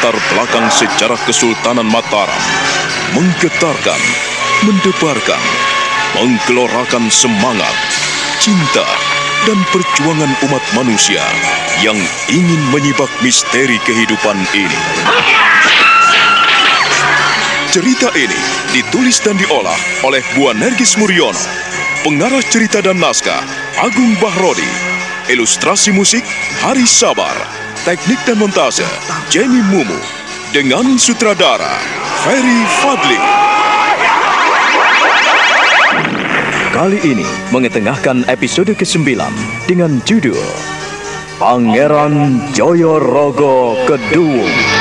berlatar belakang sejarah Kesultanan Mataram, menggetarkan, mendebarkan, menggelorakan semangat, cinta, dan perjuangan umat manusia yang ingin menyibak misteri kehidupan ini. Cerita ini ditulis dan diolah oleh Buan Nergis Muriono, pengarah cerita dan naskah Agung Bahrodi, ilustrasi musik Hari Sabar, teknik dan montase Jenny Mumu, dengan sutradara Ferry Fadli. Kali ini mengetengahkan episode ke-9 dengan judul Pangeran Joyorogo Kedua.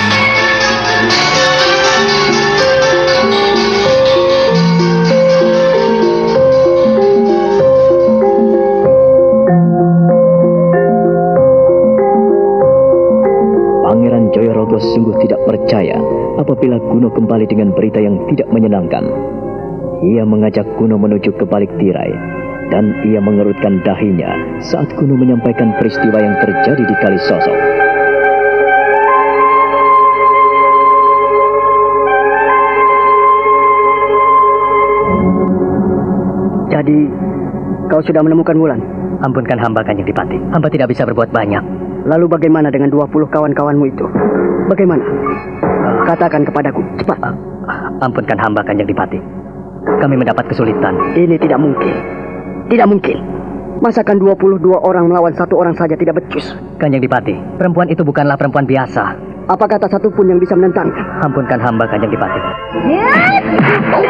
Apabila Kuno kembali dengan berita yang tidak menyenangkan. Ia mengajak Kuno menuju ke balik tirai, dan ia mengerutkan dahinya saat Kuno menyampaikan peristiwa yang terjadi di Kali Sosok. Jadi, kau sudah menemukan Wulan? Ampunkan hamba Kanjeng Dipati. Hamba tidak bisa berbuat banyak. Lalu bagaimana dengan 20 kawan-kawanmu itu? Bagaimana? Katakan kepadaku, cepat. Ampunkan hamba Kanjeng Dipati. Kami mendapat kesulitan. Ini tidak mungkin. Tidak mungkin. Masakan 22 orang melawan satu orang saja tidak becus? Kanjeng Dipati, perempuan itu bukanlah perempuan biasa. Apa kata satu pun yang bisa menentangnya? Ampunkan hamba Kanjeng Dipati. Kau,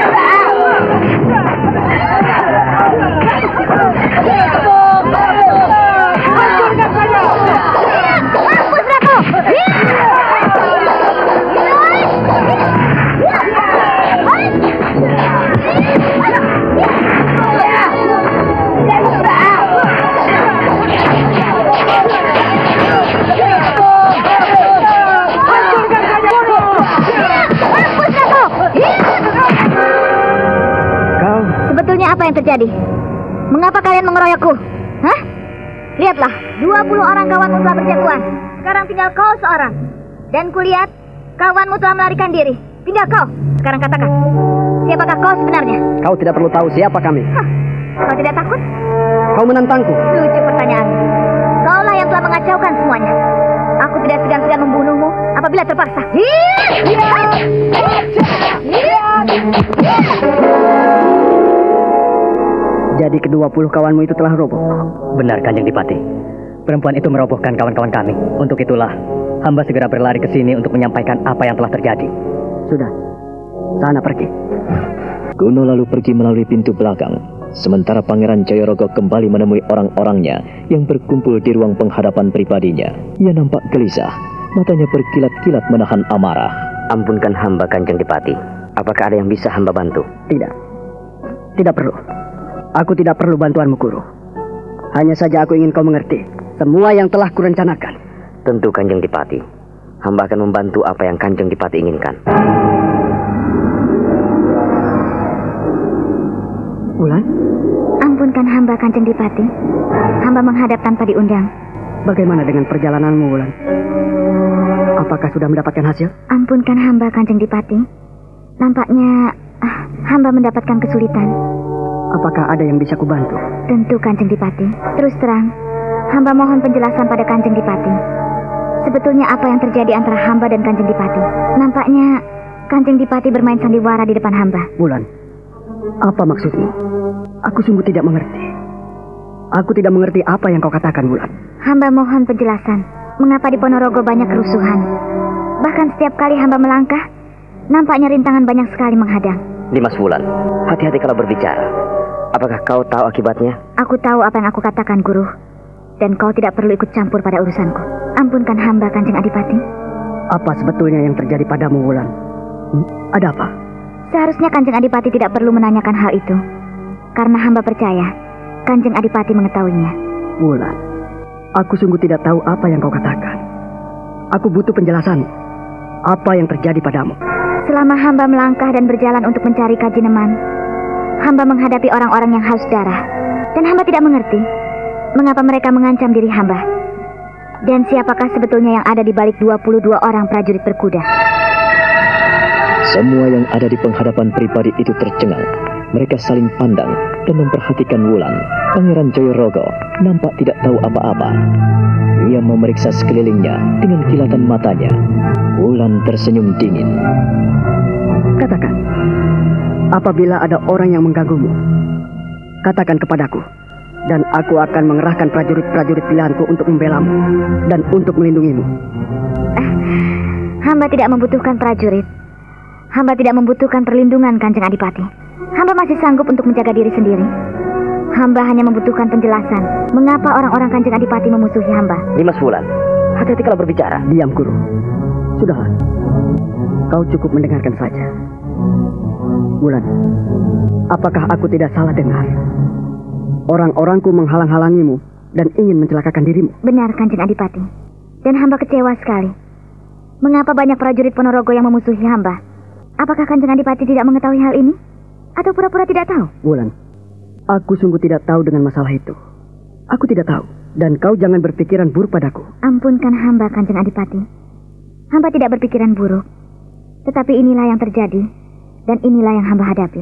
yang terjadi? Mengapa kalian mengeroyokku? Hah? Lihatlah, 20 orang kawanmu telah berjatuhan. Sekarang tinggal kau seorang. Dan kulihat, kawanmu telah melarikan diri. Tinggal kau. Sekarang katakan, siapakah kau sebenarnya? kau tidak perlu tahu siapa kami. Hah? Kau tidak takut? Kau menantangku. Lucu pertanyaan. Kaulah yang telah mengacaukan semuanya. Aku tidak segan-segan membunuhmu apabila terpaksa. Jadi kedua puluh kawanmu itu telah roboh. Benar Kanjeng Dipati. Perempuan itu merobohkan kawan-kawan kami. Untuk itulah, hamba segera berlari ke sini untuk menyampaikan apa yang telah terjadi. Sudah. Sana pergi. Kuno lalu pergi melalui pintu belakang, sementara Pangeran Joyorogo kembali menemui orang-orangnya yang berkumpul di ruang penghadapan pribadinya. Ia nampak gelisah, matanya berkilat-kilat menahan amarah. Ampunkan hamba Kanjeng Dipati. Apakah ada yang bisa hamba bantu? Tidak. Tidak perlu. Aku tidak perlu bantuanmu, Guru. Hanya saja aku ingin kau mengerti semua yang telah kurencanakan. Tentu Kanjeng Dipati. Hamba akan membantu apa yang Kanjeng Dipati inginkan. Ulan, Ampunkan hamba Kanjeng Dipati. Hamba menghadap tanpa diundang. bagaimana dengan perjalananmu, Ulan? Apakah sudah mendapatkan hasil? Ampunkan hamba Kanjeng Dipati. Nampaknya ah, hamba mendapatkan kesulitan. Apakah ada yang bisa kubantu? Tentu Kanjeng Dipati. Terus terang, hamba mohon penjelasan pada Kanjeng Dipati. Sebetulnya apa yang terjadi antara hamba dan Kanjeng Dipati? Nampaknya Kanjeng Dipati bermain sandiwara di depan hamba. Bulan, apa maksudmu? Aku sungguh tidak mengerti. Aku tidak mengerti apa yang kau katakan, Bulan. Hamba mohon penjelasan. Mengapa di Ponorogo banyak kerusuhan? Bahkan setiap kali hamba melangkah, nampaknya rintangan banyak sekali menghadang. Dimas Wulan, hati-hati kalau berbicara. Apakah kau tahu akibatnya? Aku tahu apa yang aku katakan, Guru. Dan kau tidak perlu ikut campur pada urusanku. Ampunkan hamba, Kanjeng Adipati. Apa sebetulnya yang terjadi padamu, Wulan? Hmm? Ada apa? Seharusnya Kanjeng Adipati tidak perlu menanyakan hal itu. Karena hamba percaya, Kanjeng Adipati mengetahuinya. Wulan, aku sungguh tidak tahu apa yang kau katakan. Aku butuh penjelasan. Apa yang terjadi padamu? Selama hamba melangkah dan berjalan untuk mencari kajineman, hamba menghadapi orang-orang yang haus darah. Dan hamba tidak mengerti mengapa mereka mengancam diri hamba. Dan siapakah sebetulnya yang ada di balik 22 orang prajurit berkuda? Semua yang ada di penghadapan pribadi itu tercengang. Mereka saling pandang dan memperhatikan Wulan. Pangeran Joyorogo nampak tidak tahu apa-apa. Ia memeriksa sekelilingnya dengan kilatan matanya. Wulan tersenyum dingin. Katakan, apabila ada orang yang mengganggumu, katakan kepadaku. Dan aku akan mengerahkan prajurit-prajurit pilihanku untuk membelamu dan untuk melindungimu. Hamba tidak membutuhkan prajurit. Hamba tidak membutuhkan perlindungan Kanjeng Adipati. Hamba masih sanggup untuk menjaga diri sendiri. Hamba hanya membutuhkan penjelasan mengapa orang-orang Kanjeng Adipati memusuhi hamba. Dimas Wulan, hati-hati kalau berbicara. Diam, Guru. Sudahlah. Kau cukup mendengarkan saja. Bulan, apakah aku tidak salah dengar? Orang-orangku menghalang-halangimu dan ingin mencelakakan dirimu. Benar Kanjeng Adipati. Dan hamba kecewa sekali. Mengapa banyak prajurit Ponorogo yang memusuhi hamba? Apakah Kanjeng Adipati tidak mengetahui hal ini? Atau pura-pura tidak tahu? Bulan, aku sungguh tidak tahu dengan masalah itu. Aku tidak tahu. Dan kau jangan berpikiran buruk padaku. Ampunkan hamba Kanjeng Adipati. Hamba tidak berpikiran buruk. Tetapi inilah yang terjadi. Dan inilah yang hamba hadapi.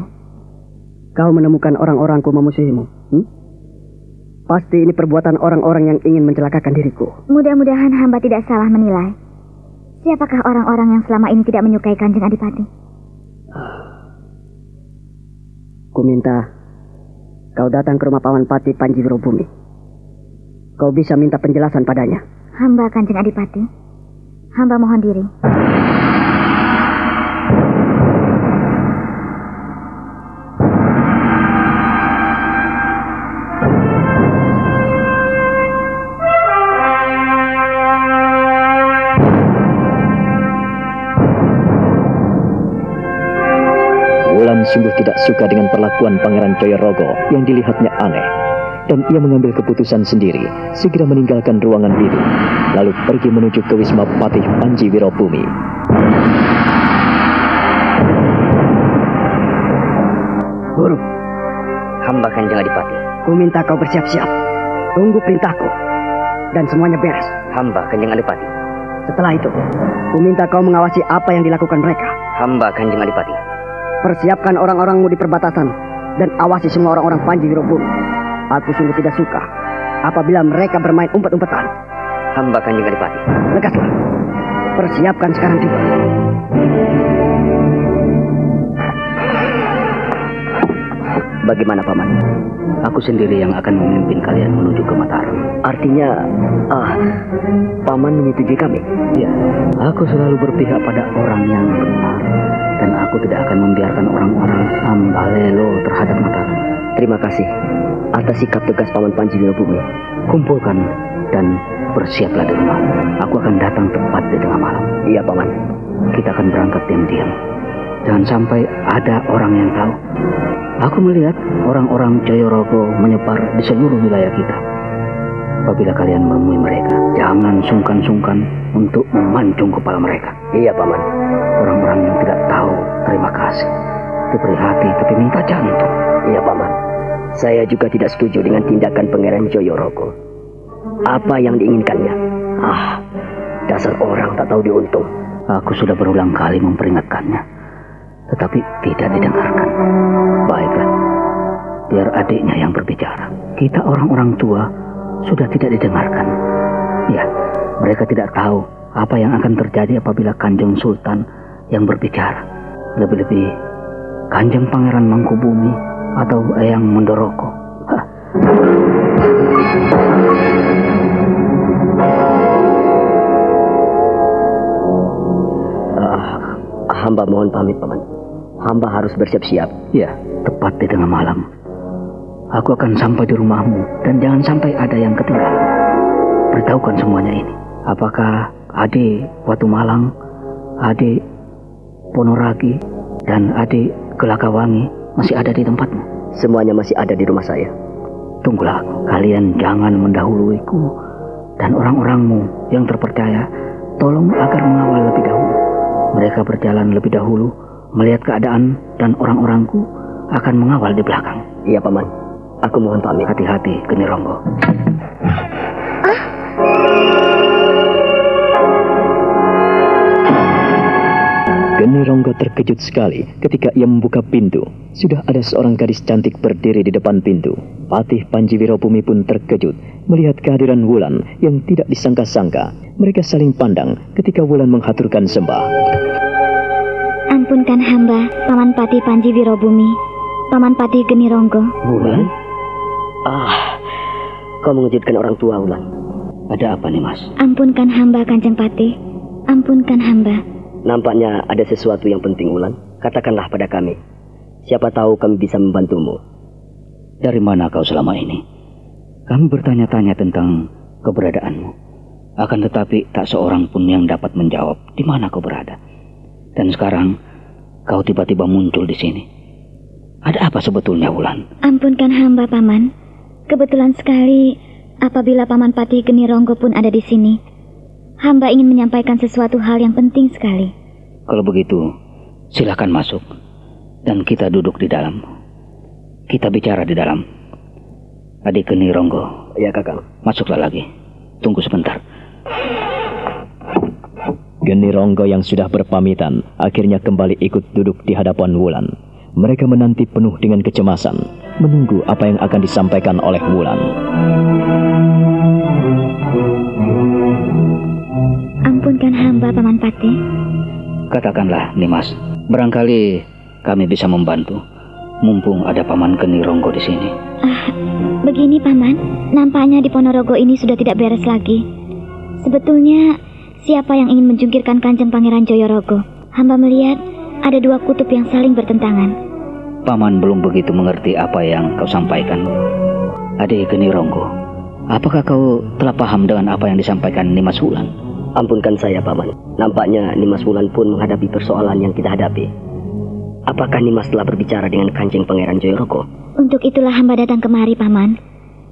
Kau menemukan orang-orangku memusuhimu. Hmm? Pasti ini perbuatan orang-orang yang ingin mencelakakan diriku. Mudah-mudahan hamba tidak salah menilai. Siapakah orang-orang yang selama ini tidak menyukai Kanjeng Adipati? Ku minta kau datang ke rumah Paman Pati Panji Wirobumi. Kau bisa minta penjelasan padanya. Hamba Kanjeng Adipati. Hamba mohon diri. Sungguh tidak suka dengan perlakuan Pangeran Joyorogo yang dilihatnya aneh. Dan ia mengambil keputusan sendiri, segera meninggalkan ruangan itu, lalu pergi menuju ke Wisma Patih Panji Wirobumi. Guru, Hamba Kanjeng Adipati. ku minta kau bersiap-siap. Tunggu perintahku. Dan semuanya beres. Hamba Kanjeng Adipati. Setelah itu, ku minta kau mengawasi apa yang dilakukan mereka. Hamba Kanjeng Adipati. Persiapkan orang-orangmu di perbatasan dan awasi semua orang-orang Panji Wirobumi. Aku sungguh tidak suka apabila mereka bermain umpet-umpetan. Hamba Kanjeng Adipati. Lekaslah. Persiapkan sekarang juga. Bagaimana Paman? Aku sendiri yang akan memimpin kalian menuju ke Mataram. Artinya, ah, paman menyetujui kami. Ya, aku selalu berpihak pada orang yang benar. Dan aku tidak akan membiarkan orang-orang ambalelo terhadap Mataram. Terima kasih atas sikap tegas paman Panji Wirobumi. Kumpulkan dan bersiaplah di rumah. Aku akan datang tepat di tengah malam. Iya paman. Kita akan berangkat diam-diam. Jangan sampai ada orang yang tahu. Aku melihat orang-orang Joyorogo menyebar di seluruh wilayah kita. Apabila kalian menemui mereka, jangan sungkan-sungkan untuk memancung kepala mereka. Iya paman. Orang-orang yang tidak tahu terima kasih. Diberi hati tapi minta jantung. Iya paman. Saya juga tidak setuju dengan tindakan Pangeran Joyorogo. Apa yang diinginkannya? Ah, dasar orang tak tahu diuntung. Aku sudah berulang kali memperingatkannya, tetapi tidak didengarkan. Baiklah, biar adiknya yang berbicara. Kita orang-orang tua sudah tidak didengarkan. Ya, mereka tidak tahu apa yang akan terjadi apabila Kanjeng Sultan yang berbicara. Lebih-lebih Kanjeng Pangeran Mangkubumi atau Eyang Mendoroko. Hah. Ah, hamba mohon pamit paman. Hamba harus bersiap-siap. Ya, tepat di tengah malam. Aku akan sampai di rumahmu dan jangan sampai ada yang ketinggalan. Beritahukan semuanya ini. Apakah adik Watu Malang, adik Ponoragi, dan adik Gelagawangi masih ada di tempatmu? Semuanya masih ada di rumah saya. Tunggulah aku. Kalian jangan mendahuluiku dan orang-orangmu yang terpercaya tolong agar mengawal lebih dahulu. Mereka berjalan lebih dahulu melihat keadaan dan orang-orangku akan mengawal di belakang. Iya paman. Aku mohon pamit hati-hati, Geni Ronggo. Ah. Geni Ronggo terkejut sekali ketika ia membuka pintu. Sudah ada seorang gadis cantik berdiri di depan pintu. Patih Panji Wirobumi pun terkejut melihat kehadiran Wulan yang tidak disangka-sangka. Mereka saling pandang ketika Wulan menghaturkan sembah. Ampunkan hamba, Paman Patih Panji Wirobumi. Paman Patih Geni Ronggo. Wulan? Ah, kau mengejutkan orang tua, Ulan. Ada apa nih mas? Ampunkan hamba, Kanjeng Patih. Ampunkan hamba. Nampaknya ada sesuatu yang penting, Ulan. Katakanlah pada kami. Siapa tahu kami bisa membantumu. Dari mana kau selama ini? Kami bertanya-tanya tentang keberadaanmu. Akan tetapi tak seorang pun yang dapat menjawab di mana kau berada. Dan sekarang kau tiba-tiba muncul di sini. Ada apa sebetulnya, Wulan? Ampunkan hamba, Paman. Kebetulan sekali apabila Paman Patih Geni Ronggo pun ada di sini. Hamba ingin menyampaikan sesuatu hal yang penting sekali. Kalau begitu, silakan masuk. Dan kita duduk di dalam. Kita bicara di dalam. Adik Geni Ronggo, Ya, Kakang. masuklah lagi. Tunggu sebentar. Geni Ronggo yang sudah berpamitan akhirnya kembali ikut duduk di hadapan Wulan. Mereka menanti penuh dengan kecemasan, menunggu apa yang akan disampaikan oleh Wulan. Ampunkan hamba, Paman Patih. Katakanlah, Nimas. Barangkali kami bisa membantu. Mumpung ada Paman Geni Ronggo di sini. Ah, begini Paman, nampaknya di Ponorogo ini sudah tidak beres lagi. Sebetulnya, siapa yang ingin menjungkirkan Kanjeng Pangeran Joyorogo? Hamba melihat ada dua kutub yang saling bertentangan. Paman belum begitu mengerti apa yang kau sampaikan. Adik Geni Ronggo, apakah kau telah paham dengan apa yang disampaikan Nimas Wulan? Ampunkan saya, Paman. Nampaknya Nimas Wulan pun menghadapi persoalan yang kita hadapi. Apakah Nimas telah berbicara dengan Kanjeng Pangeran Joyorogo? Untuk itulah hamba datang kemari, Paman.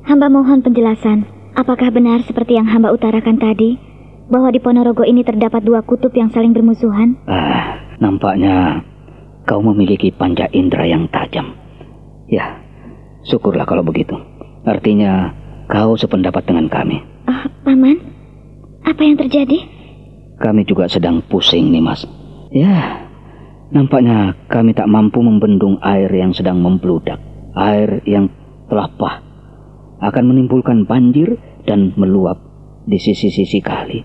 Hamba mohon penjelasan. Apakah benar seperti yang hamba utarakan tadi? Bahwa di Ponorogo ini terdapat dua kutub yang saling bermusuhan? Ah, nampaknya kau memiliki panca indera yang tajam. Ya, syukurlah kalau begitu. Artinya kau sependapat dengan kami. Ah, Paman, apa yang terjadi? Kami juga sedang pusing nih, Mas. Ya, nampaknya kami tak mampu membendung air yang sedang membludak. Air yang telah pah akan menimbulkan banjir dan meluap di sisi-sisi kali.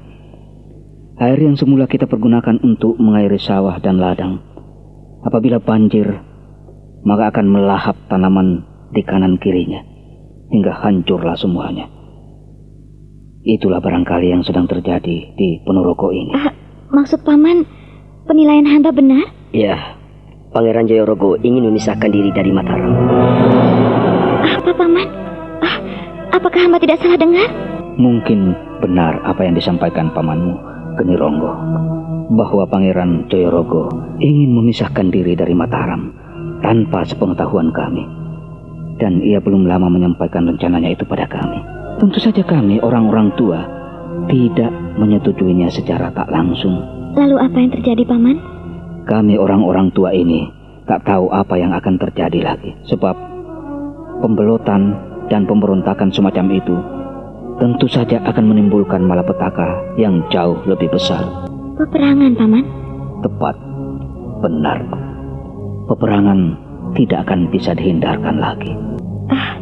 Air yang semula kita pergunakan untuk mengairi sawah dan ladang. Apabila banjir, maka akan melahap tanaman di kanan kirinya hingga hancurlah semuanya. Itulah barangkali yang sedang terjadi di Ponorogo ini. Ah, maksud Paman, penilaian hamba benar? Ya, Pangeran Joyorogo ingin memisahkan diri dari Mataram. Apa, Paman? Ah, apakah hamba tidak salah dengar? Mungkin benar apa yang disampaikan pamanmu, Geni Ronggo, bahwa Pangeran Joyorogo ingin memisahkan diri dari Mataram tanpa sepengetahuan kami. Dan ia belum lama menyampaikan rencananya itu pada kami. Tentu saja kami, orang-orang tua, tidak menyetujuinya secara tak langsung. Lalu apa yang terjadi, Paman? Kami orang-orang tua ini tak tahu apa yang akan terjadi lagi. Sebab pembelotan dan pemberontakan semacam itu tentu saja akan menimbulkan malapetaka yang jauh lebih besar. Peperangan, Paman. Tepat, benar. Peperangan tidak akan bisa dihindarkan lagi. Ah,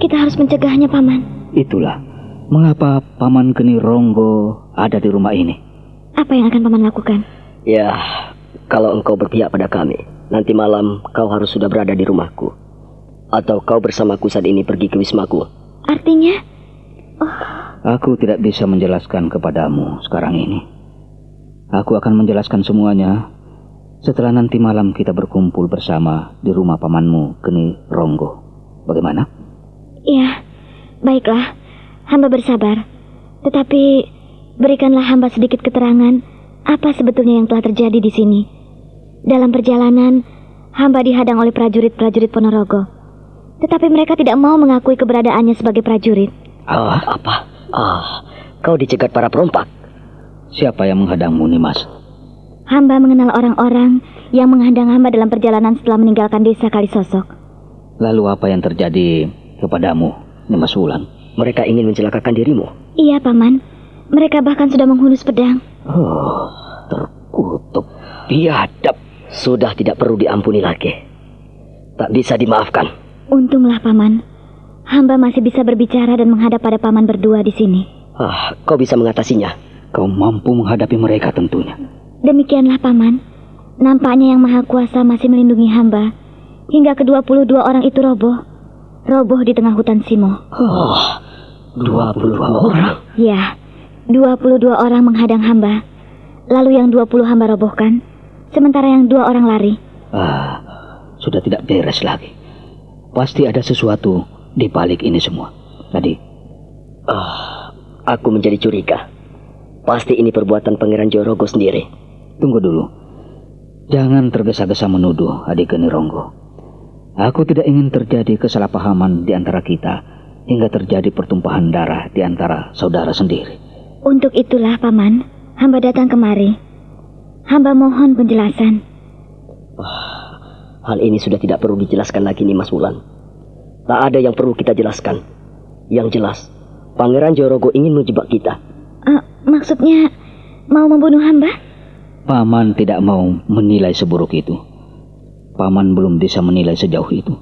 kita harus mencegahnya, Paman. Itulah mengapa Paman Geni Ronggo ada di rumah ini. Apa yang akan Paman lakukan? Ya, kalau engkau berpihak pada kami, nanti malam kau harus sudah berada di rumahku. Atau kau bersamaku saat ini pergi ke wismaku. Artinya, Aku tidak bisa menjelaskan kepadamu sekarang ini. Aku akan menjelaskan semuanya setelah nanti malam kita berkumpul bersama di rumah pamanmu, Geni Ronggo. Bagaimana? ya, baiklah. Hamba bersabar. Tetapi, berikanlah hamba sedikit keterangan apa sebetulnya yang telah terjadi di sini. Dalam perjalanan, hamba dihadang oleh prajurit-prajurit Ponorogo. Tetapi mereka tidak mau mengakui keberadaannya sebagai prajurit. Ah, apa? Ah, kau dicegat para perompak. Siapa yang menghadangmu, Nimas? Hamba mengenal orang-orang yang menghadang hamba dalam perjalanan setelah meninggalkan desa Kalisosok. Lalu apa yang terjadi kepadamu, Nimas Wulan? Mereka ingin mencelakakan dirimu. Iya, Paman. Mereka bahkan sudah menghunus pedang. Oh, terkutuk. biadab. Sudah tidak perlu diampuni lagi. Tak bisa dimaafkan. Untunglah, Paman. Hamba masih bisa berbicara dan menghadap pada Paman berdua di sini. Ah, kau bisa mengatasinya. Kau mampu menghadapi mereka tentunya. Demikianlah, Paman. Nampaknya Yang Maha Kuasa masih melindungi hamba. Hingga ke-22 orang itu roboh. Roboh di tengah hutan Simo. Oh, 22 orang. Ya, 22 orang menghadang hamba. Lalu yang 20 hamba robohkan. Sementara yang dua orang lari. Ah, sudah tidak beres lagi. Pasti ada sesuatu di balik ini semua. Tadi, Ah, aku menjadi curiga. Pasti ini perbuatan Pangeran Jorogo sendiri. tunggu dulu. Jangan tergesa-gesa menuduh adik Geni Ronggo. Aku tidak ingin terjadi kesalahpahaman di antara kita hingga terjadi pertumpahan darah di antara saudara sendiri. Untuk itulah, Paman, hamba datang kemari. Hamba mohon penjelasan. Hal ini sudah tidak perlu dijelaskan lagi nih Mas Wulan. Tak ada yang perlu kita jelaskan. Yang jelas, Pangeran Jorogo ingin menjebak kita. Eh, maksudnya, mau membunuh hamba? Paman tidak mau menilai seburuk itu. Paman belum bisa menilai sejauh itu.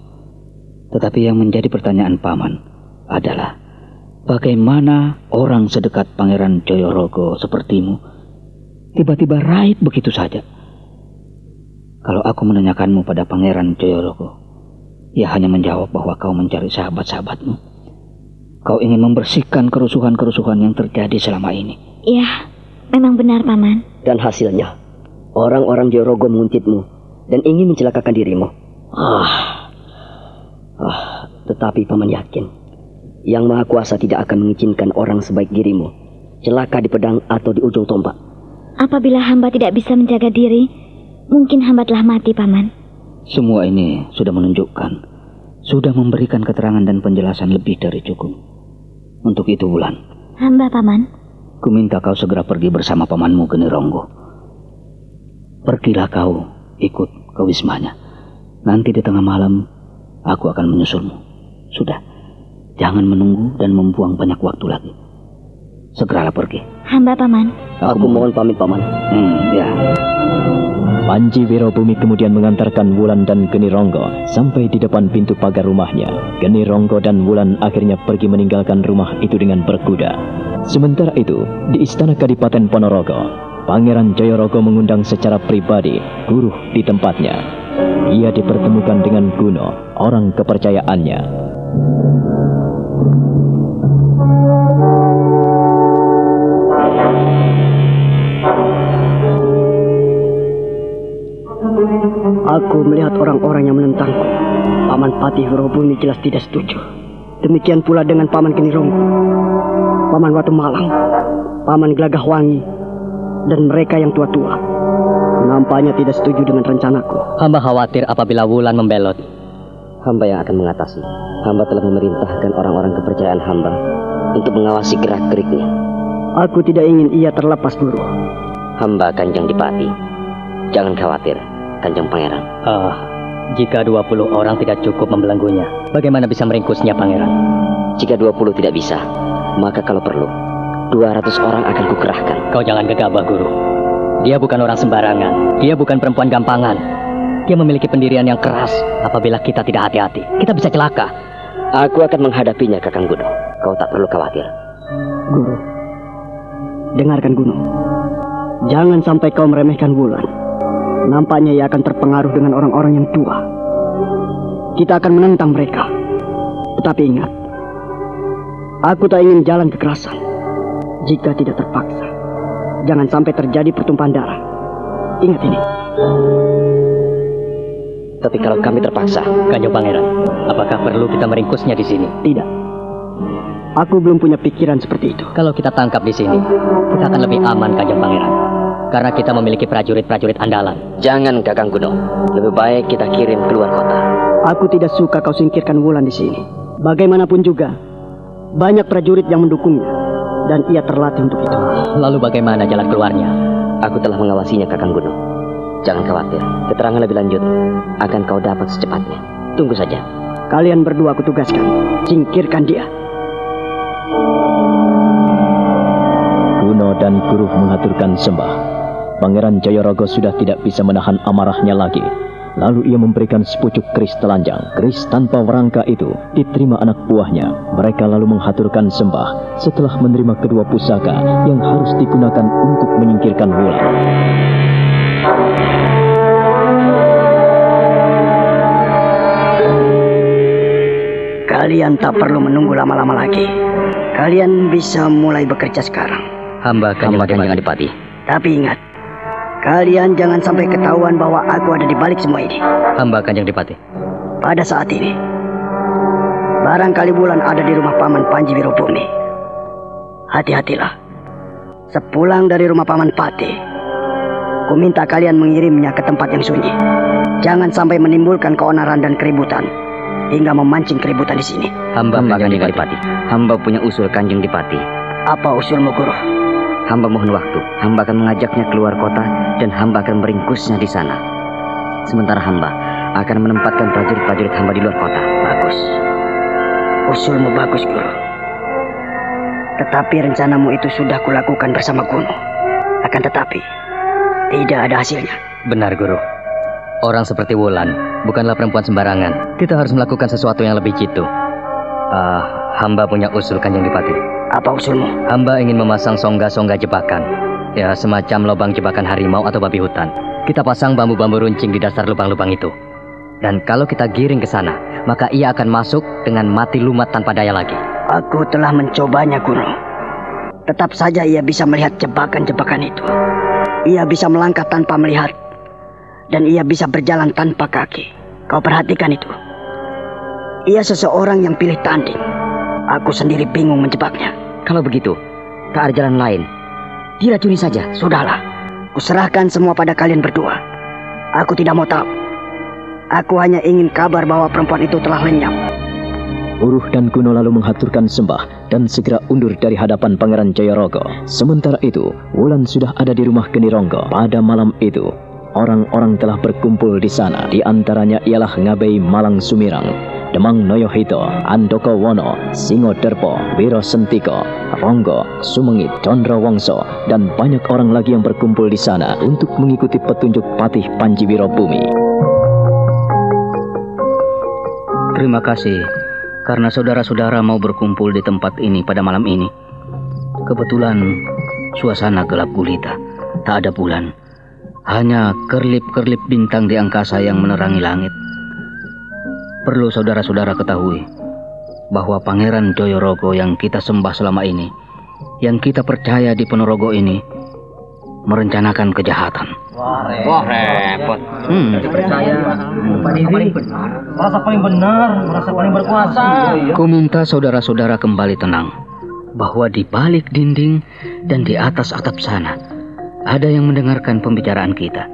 Tetapi yang menjadi pertanyaan Paman adalah bagaimana orang sedekat Pangeran Joyorogo sepertimu tiba-tiba raib begitu saja. Kalau aku menanyakanmu pada Pangeran Joyorogo, ia hanya menjawab bahwa kau mencari sahabat-sahabatmu. Kau ingin membersihkan kerusuhan-kerusuhan yang terjadi selama ini. Ya, memang benar, Paman. Dan hasilnya, orang-orang Jorogo menguntitmu dan ingin mencelakakan dirimu. Ah, ah, tetapi paman yakin, Yang Maha Kuasa tidak akan mengizinkan orang sebaik dirimu celaka di pedang atau di ujung tombak. Apabila hamba tidak bisa menjaga diri, mungkin hamba telah mati, Paman. Semua ini sudah menunjukkan, sudah memberikan keterangan dan penjelasan lebih dari cukup. Untuk itu, Wulan, Hamba, Paman. ku minta kau segera pergi bersama pamanmu Geni Ronggo. Pergilah kau ikut ke wismanya. Nanti di tengah malam, aku akan menyusulmu. Sudah, jangan menunggu dan membuang banyak waktu lagi. Segeralah pergi. Hamba, Paman. Aku mohon pamit paman. Hmm, ya. Panji Wirobumi kemudian mengantarkan Wulan dan Geni Ronggo sampai di depan pintu pagar rumahnya. Geni Ronggo dan Wulan akhirnya pergi meninggalkan rumah itu dengan berkuda. Sementara itu, di istana Kadipaten Ponorogo, Pangeran Jayorogo mengundang secara pribadi guru di tempatnya. Ia dipertemukan dengan Guno, orang kepercayaannya. Aku melihat orang-orang yang menentangku. Paman Patih Wirobumi jelas tidak setuju. Demikian pula dengan Paman Genironggo, Paman Watu Malang, Paman Gelagah Wangi, dan mereka yang tua-tua. Nampaknya tidak setuju dengan rencanaku. Hamba khawatir apabila Wulan membelot. Hamba yang akan mengatasi. Hamba telah memerintahkan orang-orang kepercayaan hamba untuk mengawasi gerak-geriknya. Aku tidak ingin ia terlepas guru. Hamba Kanjeng Dipati. Jangan khawatir, Kanjeng Pangeran. Ah, jika 20 orang tidak cukup membelenggunya, bagaimana bisa meringkusnya, Pangeran? Jika 20 tidak bisa, maka kalau perlu, 200 orang akan kukerahkan. Kau jangan gegabah, Guru. Dia bukan orang sembarangan. Dia bukan perempuan gampangan. Dia memiliki pendirian yang keras. Apabila kita tidak hati-hati, kita bisa celaka. Aku akan menghadapinya, Kakang Guno. Kau tak perlu khawatir. Guru, dengarkan Gunung. Jangan sampai kau meremehkan Wulan. Nampaknya ia akan terpengaruh dengan orang-orang yang tua. Kita akan menentang mereka. Tetapi ingat, aku tak ingin jalan kekerasan. Jika tidak terpaksa, jangan sampai terjadi pertumpahan darah. Ingat ini. Tapi kalau kami terpaksa, Kanjeng Pangeran, apakah perlu kita meringkusnya di sini? Tidak. Aku belum punya pikiran seperti itu. Kalau kita tangkap di sini, kita akan lebih aman, Kanjeng Pangeran. Karena kita memiliki prajurit-prajurit andalan. jangan Kakang Guno. Lebih baik kita kirim keluar kota. Aku tidak suka kau singkirkan Wulan di sini. Bagaimanapun juga, banyak prajurit yang mendukungnya. Dan ia terlatih untuk itu. Lalu bagaimana jalan keluarnya? Aku telah mengawasinya, Kakang Guno. Jangan khawatir, keterangan lebih lanjut akan kau dapat secepatnya. Tunggu saja. Kalian berdua aku tugaskan. Singkirkan dia. Guno dan Guru mengaturkan sembah. Pangeran Jayorogo sudah tidak bisa menahan amarahnya lagi. Lalu ia memberikan sepucuk keris telanjang. Keris tanpa rangka itu diterima anak buahnya. Mereka lalu menghaturkan sembah setelah menerima kedua pusaka yang harus digunakan untuk menyingkirkan Wulan. Kalian tak perlu menunggu lama-lama lagi. Kalian bisa mulai bekerja sekarang. Hamba Kanjeng Kanjeng Adipati. Tapi ingat, kalian jangan sampai ketahuan bahwa aku ada di balik semua ini. Hamba Kanjeng Adipati. Pada saat ini, barangkali bulan ada di rumah paman Panji Wirobumi. Hati-hatilah. Sepulang dari rumah paman Pati, ku minta kalian mengirimnya ke tempat yang sunyi. Jangan sampai menimbulkan keonaran dan keributan hingga memancing keributan di sini. Hamba Kanjeng Adipati. Hamba punya usul Kanjeng Dipati. Apa usulmu, Guru? Hamba mohon waktu. Hamba akan mengajaknya keluar kota dan hamba akan meringkusnya di sana. Sementara hamba akan menempatkan prajurit-prajurit hamba di luar kota. Bagus. Usulmu bagus, Guru. Tetapi rencanamu itu sudah kulakukan bersama Kuno. Akan tetapi, tidak ada hasilnya. Benar, Guru. Orang seperti Wulan bukanlah perempuan sembarangan. Kita harus melakukan sesuatu yang lebih jitu. Ah, hamba punya usul Kanjeng Dipati. Apa usulmu? Hamba ingin memasang songga-songga jebakan. Ya, semacam lubang jebakan harimau atau babi hutan. Kita pasang bambu-bambu runcing di dasar lubang-lubang itu. Dan kalau kita giring ke sana, maka ia akan masuk dengan mati lumat tanpa daya lagi. Aku telah mencobanya, Guru. Tetap saja ia bisa melihat jebakan-jebakan itu. Ia bisa melangkah tanpa melihat. Dan ia bisa berjalan tanpa kaki. Kau perhatikan itu. Ia seseorang yang pilih tanding. Aku sendiri bingung menjebaknya. Kalau begitu, tak ada jalan lain. Diracuni saja. Sudahlah. Kuserahkan semua pada kalian berdua. Aku tidak mau tahu. Aku hanya ingin kabar bahwa perempuan itu telah lenyap. Uruh dan Kuno lalu menghaturkan sembah dan segera undur dari hadapan Pangeran Jayorogo. Sementara itu, Wulan sudah ada di rumah Genironggo. Pada malam itu, orang-orang telah berkumpul di sana. Di antaranya ialah Ngabei Malang Sumirang, Demang Noyohito, Andoko Wono, Singo Derpo, Wiro Sentiko, Ronggo, Sumengit, Condro Wongso, dan banyak orang lagi yang berkumpul di sana untuk mengikuti petunjuk Patih Panji Wirobumi. Terima kasih karena saudara-saudara mau berkumpul di tempat ini pada malam ini. Kebetulan suasana gelap gulita, tak ada bulan. Hanya kerlip-kerlip bintang di angkasa yang menerangi langit. Perlu saudara-saudara ketahui bahwa Pangeran Joyorogo yang kita sembah selama ini, yang kita percaya di Ponorogo ini, merencanakan kejahatan. Wah repot. Hmm. Percaya merasa paling benar. Merasa paling benar, merasa paling berkuasa. Ku minta saudara-saudara kembali tenang bahwa di balik dinding dan di atas atap sana ada yang mendengarkan pembicaraan kita.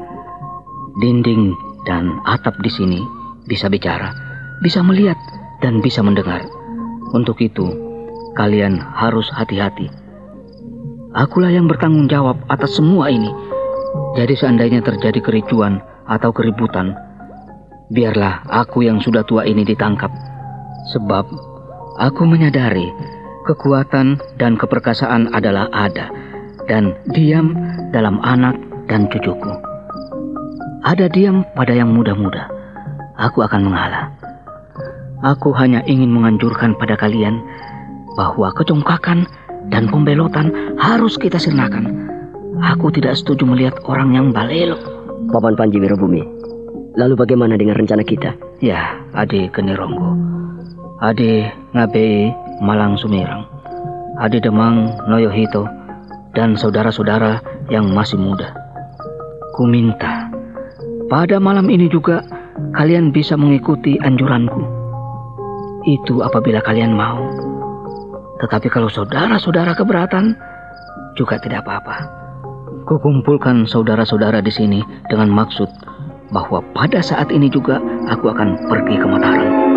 Dinding dan atap di sini bisa bicara, bisa melihat dan bisa mendengar. Untuk itu, kalian harus hati-hati. Akulah yang bertanggung jawab atas semua ini. Jadi seandainya terjadi kericuan atau keributan, biarlah aku yang sudah tua ini ditangkap. Sebab aku menyadari kekuatan dan keperkasaan adalah ada dan diam dalam anak dan cucuku. Ada diam pada yang muda-muda. Aku akan mengalah. Aku hanya ingin menganjurkan pada kalian bahwa kecongkakan dan pembelotan harus kita sirnakan. Aku tidak setuju melihat orang yang balelo. Paman Panji Wirobumi, lalu bagaimana dengan rencana kita? Ya, Ade Kenironggo. Ade Ngabei Malang Sumirang. Ade Demang Noyohito dan saudara-saudara yang masih muda. Ku minta pada malam ini juga kalian bisa mengikuti anjuranku. Itu apabila kalian mau. Tetapi kalau saudara-saudara keberatan, juga tidak apa-apa. Kukumpulkan saudara-saudara di sini dengan maksud bahwa pada saat ini juga aku akan pergi ke Mataram.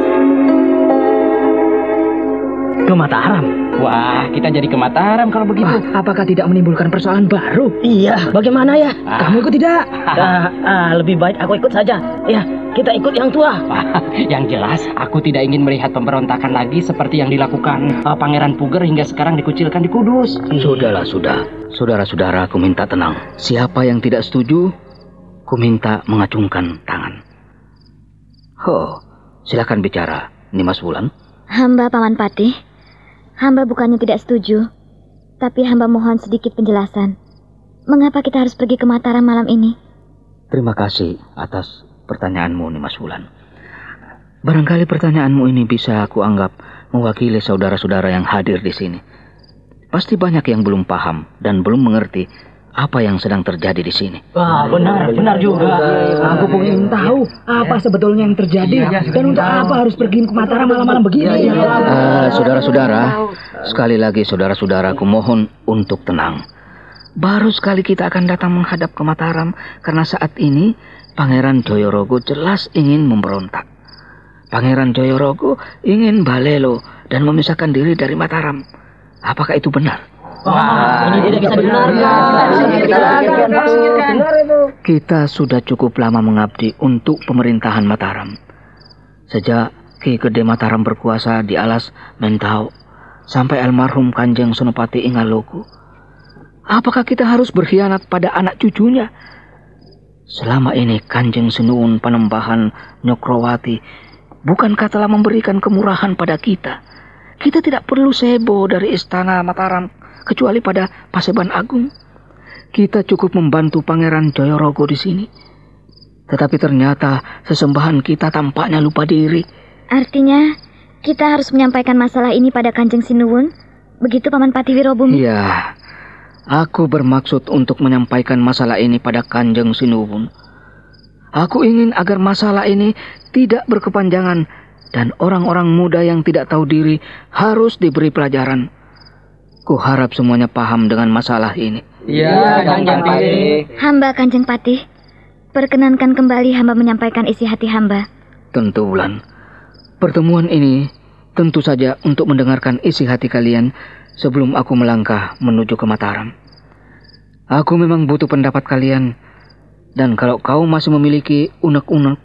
Ke Mataram. Wah, kita jadi ke Mataram kalau begitu. Wah, apakah tidak menimbulkan persoalan baru? Iya, bagaimana ya? Ah. Kamu ikut tidak? ah, ah, lebih baik aku ikut saja. Ya, kita ikut yang tua. yang jelas, aku tidak ingin melihat pemberontakan lagi seperti yang dilakukan uh, Pangeran Puger hingga sekarang dikucilkan di Kudus. Sudahlah, sudah. Saudara-saudara, aku minta tenang. Siapa yang tidak setuju, ku minta mengacungkan tangan. Oh, silakan bicara, Nimas Wulan. Hamba Paman Patih, hamba bukannya tidak setuju, tapi hamba mohon sedikit penjelasan. Mengapa kita harus pergi ke Mataram malam ini? Terima kasih atas pertanyaanmu, Nimas Wulan. Barangkali pertanyaanmu ini bisa aku anggap mewakili saudara-saudara yang hadir di sini. Pasti banyak yang belum paham dan belum mengerti apa yang sedang terjadi di sini. Wah, benar, benar juga. Aku ingin tahu apa sebetulnya yang terjadi dan untuk apa harus pergi ke Mataram malam-malam begini. Uh, saudara-saudara, sekali lagi saudara-saudaraku mohon untuk tenang. Baru sekali kita akan datang menghadap ke Mataram karena saat ini Pangeran Joyorogo jelas ingin memberontak. Pangeran Joyorogo ingin balelo dan memisahkan diri dari Mataram. Apakah itu benar? Wah, ini tidak bisa dibenarkan. Kita sudah cukup lama mengabdi untuk pemerintahan Mataram. Sejak Ki Gede Mataram berkuasa di alas Mentau sampai almarhum Kanjeng Senopati Ingaloku. Apakah kita harus berkhianat pada anak cucunya? Selama ini Kanjeng Sinuwun Panembahan Nyokrowati bukankah telah memberikan kemurahan pada kita? Kita tidak perlu sebo dari istana Mataram kecuali pada Paseban Agung. Kita cukup membantu Pangeran Joyorogo di sini. Tetapi ternyata sesembahan kita tampaknya lupa diri. Artinya, kita harus menyampaikan masalah ini pada Kanjeng Sinuwun? Begitu Paman Pati Wirobumi? Iya. Aku bermaksud untuk menyampaikan masalah ini pada Kanjeng Sinuwun. Aku ingin agar masalah ini tidak berkepanjangan dan orang-orang muda yang tidak tahu diri harus diberi pelajaran. Ku harap semuanya paham dengan masalah ini. Iya, Kanjeng Patih. Hamba Kanjeng Patih, perkenankan kembali hamba menyampaikan isi hati hamba. Tentu, Wulan. Pertemuan ini tentu saja untuk mendengarkan isi hati kalian sebelum aku melangkah menuju ke Mataram. Aku memang butuh pendapat kalian, dan kalau kau masih memiliki unek-unek,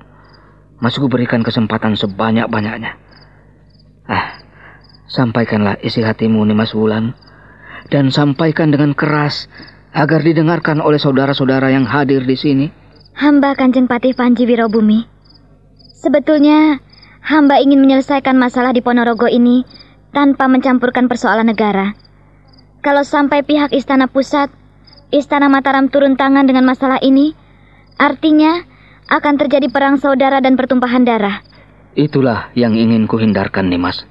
masih kuberikan kesempatan sebanyak-banyaknya. Ah, sampaikanlah isi hatimu, Nimas Wulan, dan sampaikan dengan keras agar didengarkan oleh saudara-saudara yang hadir di sini. Hamba Kanjeng Patih Panji Wirobumi. Sebetulnya, hamba ingin menyelesaikan masalah di Ponorogo ini tanpa mencampurkan persoalan negara. Kalau sampai pihak Istana Pusat, Istana Mataram turun tangan dengan masalah ini, artinya akan terjadi perang saudara dan pertumpahan darah. Itulah yang ingin kuhindarkan, Nimas.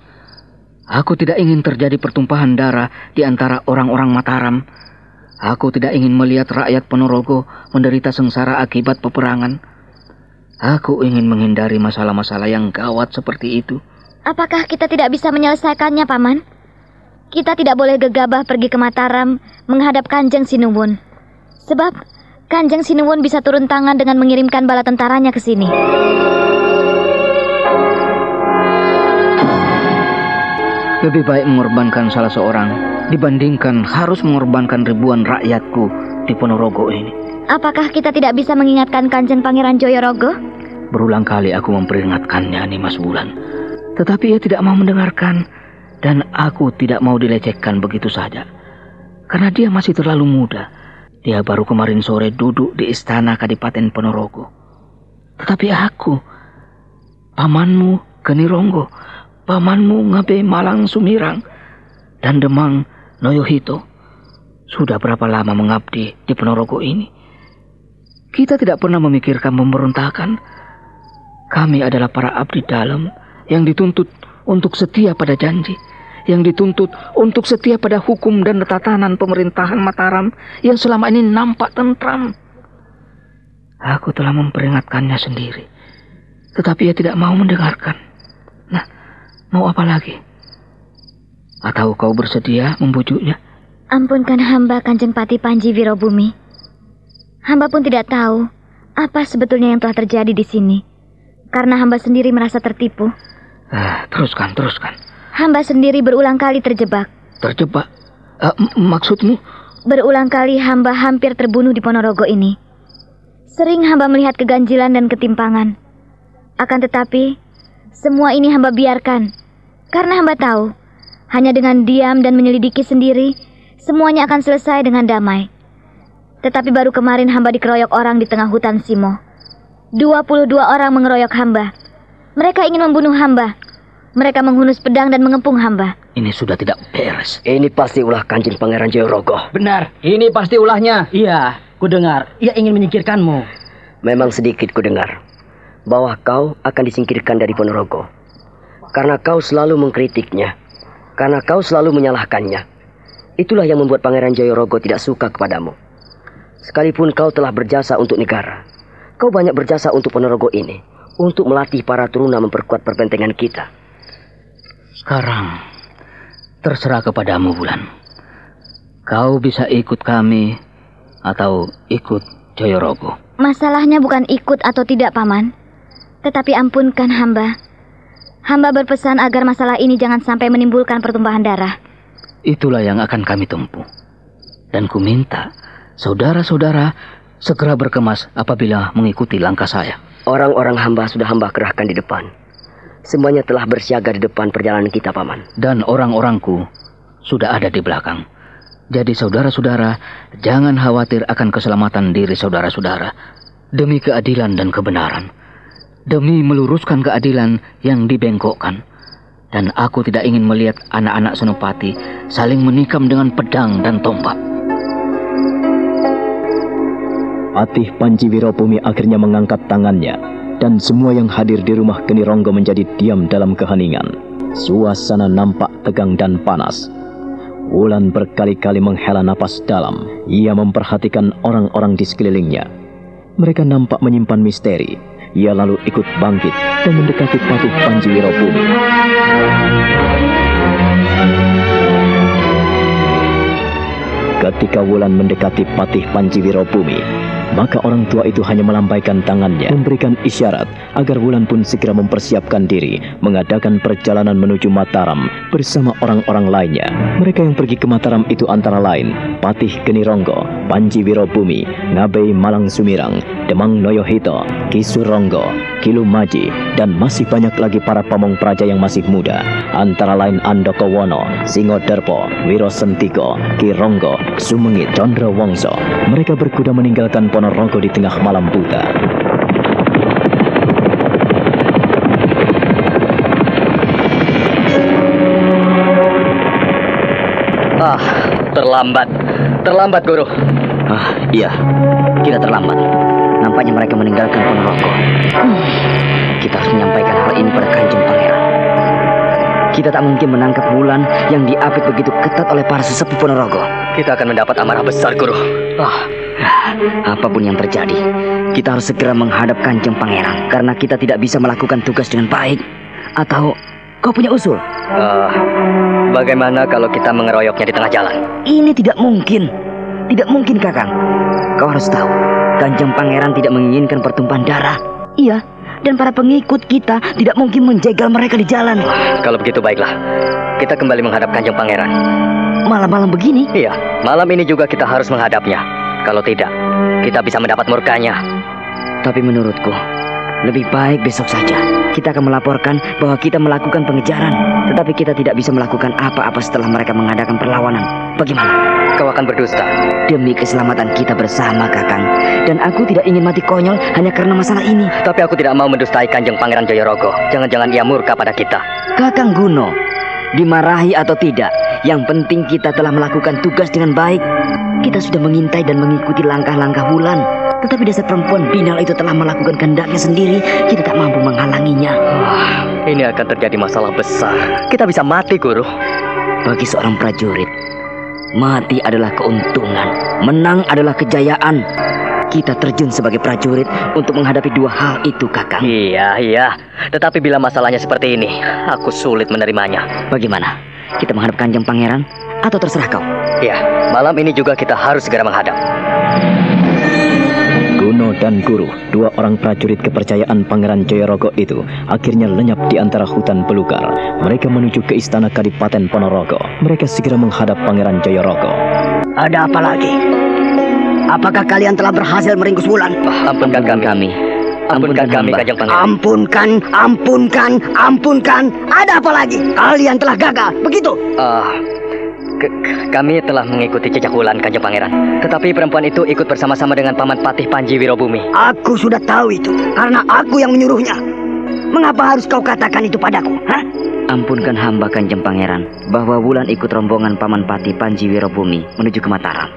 Aku tidak ingin terjadi pertumpahan darah di antara orang-orang Mataram. Aku tidak ingin melihat rakyat Ponorogo menderita sengsara akibat peperangan. Aku ingin menghindari masalah-masalah yang gawat seperti itu. Apakah kita tidak bisa menyelesaikannya, Paman? Kita tidak boleh gegabah pergi ke Mataram menghadap Kanjeng Sinuwun. Sebab Kanjeng Sinuwun bisa turun tangan dengan mengirimkan bala tentaranya ke sini. Lebih baik mengorbankan salah seorang dibandingkan harus mengorbankan ribuan rakyatku di Ponorogo ini. Apakah kita tidak bisa mengingatkan Kanjeng Pangeran Joyorogo? Berulang kali aku memperingatkannya nih Mas Bulan. Tetapi ia tidak mau mendengarkan dan aku tidak mau dilecehkan begitu saja. Karena dia masih terlalu muda. Dia baru kemarin sore duduk di istana Kadipaten Ponorogo. Tetapi aku, pamanmu Genironggo, pamanmu Ngabe Malang Sumirang, dan Demang Noyohito sudah berapa lama mengabdi di Ponorogo ini? Kita tidak pernah memikirkan pemberontakan. Kami adalah para abdi dalam yang dituntut untuk setia pada janji, yang dituntut untuk setia pada hukum dan tatanan pemerintahan Mataram yang selama ini nampak tentram. Aku telah memperingatkannya sendiri, tetapi ia tidak mau mendengarkan. Mau apa lagi? Atau kau bersedia membujuknya? Ampunkan hamba Kanjeng Pati Panji Wirobumi. Hamba pun tidak tahu apa sebetulnya yang telah terjadi di sini. Karena hamba sendiri merasa tertipu. Ah, teruskan, teruskan. hamba sendiri berulang kali terjebak. Terjebak? Uh, maksudmu? Berulang kali hamba hampir terbunuh di Ponorogo ini. Sering hamba melihat keganjilan dan ketimpangan. Akan tetapi, semua ini hamba biarkan. Karena hamba tahu, hanya dengan diam dan menyelidiki sendiri, semuanya akan selesai dengan damai. Tetapi baru kemarin hamba dikeroyok orang di tengah hutan Simo. 22 orang mengeroyok hamba. Mereka ingin membunuh hamba. Mereka menghunus pedang dan mengepung hamba. Ini sudah tidak beres. Ini pasti ulah kanjeng Pangeran Jayorogo. Benar, ini pasti ulahnya. Iya, ku dengar. Ia ingin menyingkirkanmu. Memang sedikit ku dengar bahwa kau akan disingkirkan dari Ponorogo. Karena kau selalu mengkritiknya. Karena kau selalu menyalahkannya. Itulah yang membuat Pangeran Jayorogo tidak suka kepadamu. Sekalipun kau telah berjasa untuk negara, kau banyak berjasa untuk Ponorogo ini untuk melatih para turuna memperkuat perbentengan kita. Sekarang, terserah kepadamu, Bulan. Kau bisa ikut kami atau ikut Joyorogo. Masalahnya bukan ikut atau tidak, Paman. Tetapi ampunkan hamba. Hamba berpesan agar masalah ini jangan sampai menimbulkan pertumpahan darah. Itulah yang akan kami tempuh. Dan ku minta saudara-saudara segera berkemas apabila mengikuti langkah saya. Orang-orang hamba sudah hamba kerahkan di depan. Semuanya telah bersiaga di depan perjalanan kita, Paman. Dan orang-orangku sudah ada di belakang. Jadi saudara-saudara, jangan khawatir akan keselamatan diri saudara-saudara. Demi keadilan dan kebenaran. Demi meluruskan keadilan yang dibengkokkan. Dan aku tidak ingin melihat anak-anak Senopati saling menikam dengan pedang dan tombak. Patih Panji Wirobumi akhirnya mengangkat tangannya dan semua yang hadir di rumah Geni Ronggo menjadi diam dalam keheningan. Suasana nampak tegang dan panas. Wulan berkali-kali menghela napas dalam. Ia memperhatikan orang-orang di sekelilingnya. Mereka nampak menyimpan misteri. Ia lalu ikut bangkit dan mendekati Patih Panji Wirobumi. Ketika Wulan mendekati Patih Panji Wirobumi, maka orang tua itu hanya melambaikan tangannya, memberikan isyarat agar Wulan pun segera mempersiapkan diri mengadakan perjalanan menuju Mataram bersama orang-orang lainnya. Mereka yang pergi ke Mataram itu antara lain Patih Genironggo, Panji Wirobumi, Ngabei Malang Sumirang, Demang Noyohito, Kisu Ronggo, Kilu Maji, dan masih banyak lagi para pamong praja yang masih muda, antara lain Andoko Wono, Singo Derpo, Wiro Sentiko, Ki Ronggo, Sumengit, Condro Wongso. Mereka berkuda meninggalkan Ponorogo di tengah malam buta. Ah, terlambat. Terlambat, Guru. Ah, iya. Kita terlambat. Nampaknya mereka meninggalkan Ponorogo. Hmm. Kita harus menyampaikan hal ini pada Kanjeng Pangeran. Kita tak mungkin menangkap Wulan yang diapit begitu ketat oleh para sesepuh Ponorogo. Kita akan mendapat amarah besar, Guru. Ah, apa pun yang terjadi, kita harus segera menghadap Kanjeng Pangeran karena kita tidak bisa melakukan tugas dengan baik. Atau kau punya usul? Uh, bagaimana kalau kita mengeroyoknya di tengah jalan? Ini tidak mungkin. Tidak mungkin, Kakang. Kau harus tahu, Kanjeng Pangeran tidak menginginkan pertumpahan darah. Iya, dan para pengikut kita tidak mungkin menjegal mereka di jalan. Kalau begitu baiklah, kita kembali menghadap Kanjeng Pangeran. Malam-malam begini? Iya, malam ini juga kita harus menghadapnya. Kalau tidak, kita bisa mendapat murkanya. Tapi menurutku, lebih baik besok saja. Kita akan melaporkan bahwa kita melakukan pengejaran, tetapi kita tidak bisa melakukan apa-apa setelah mereka mengadakan perlawanan. Bagaimana? Kau akan berdusta. Demi keselamatan kita bersama, Kakang. Dan aku tidak ingin mati konyol hanya karena masalah ini. Tapi aku tidak mau mendustai Kanjeng Pangeran Jayorogo. Jangan-jangan ia murka pada kita. Kakang Guno, dimarahi atau tidak, yang penting kita telah melakukan tugas dengan baik. Kita sudah mengintai dan mengikuti langkah-langkah Wulan. Tetapi dasar perempuan binal itu telah melakukan kehendaknya sendiri. Kita tak mampu menghalanginya. Wah, ini akan terjadi masalah besar. Kita bisa mati, Guru. Bagi seorang prajurit, mati adalah keuntungan. Menang adalah kejayaan. Kita terjun sebagai prajurit untuk menghadapi dua hal itu, Kakang. Iya, iya. Tetapi bila masalahnya seperti ini, aku sulit menerimanya. Bagaimana? Kita menghadap Kanjeng Pangeran atau terserah kau? Iya, malam ini juga kita harus segera menghadap. Guno dan Guru, dua orang prajurit kepercayaan Pangeran Jayorogo itu, akhirnya lenyap di antara hutan belukar. Mereka menuju ke istana Kadipaten Ponorogo. Mereka segera menghadap Pangeran Jayorogo. Ada apa lagi? Apakah kalian telah berhasil meringkus Wulan? Ampunkan kami. kami. Ampunkan kami, Kanjeng Pangeran. Ampunkan, ampunkan, ampunkan. Ada apa lagi? Kalian telah gagal, begitu? Ah, ke- kami telah mengikuti jejak Wulan, Kanjeng Pangeran. Tetapi perempuan itu ikut bersama-sama dengan Paman Patih Panji Wirobumi. Aku sudah tahu itu, karena aku yang menyuruhnya. Mengapa harus kau katakan itu padaku? Hah? Ampunkan hamba Kanjeng Pangeran bahwa Wulan ikut rombongan Paman Pati Panji Wirobumi menuju ke Mataram.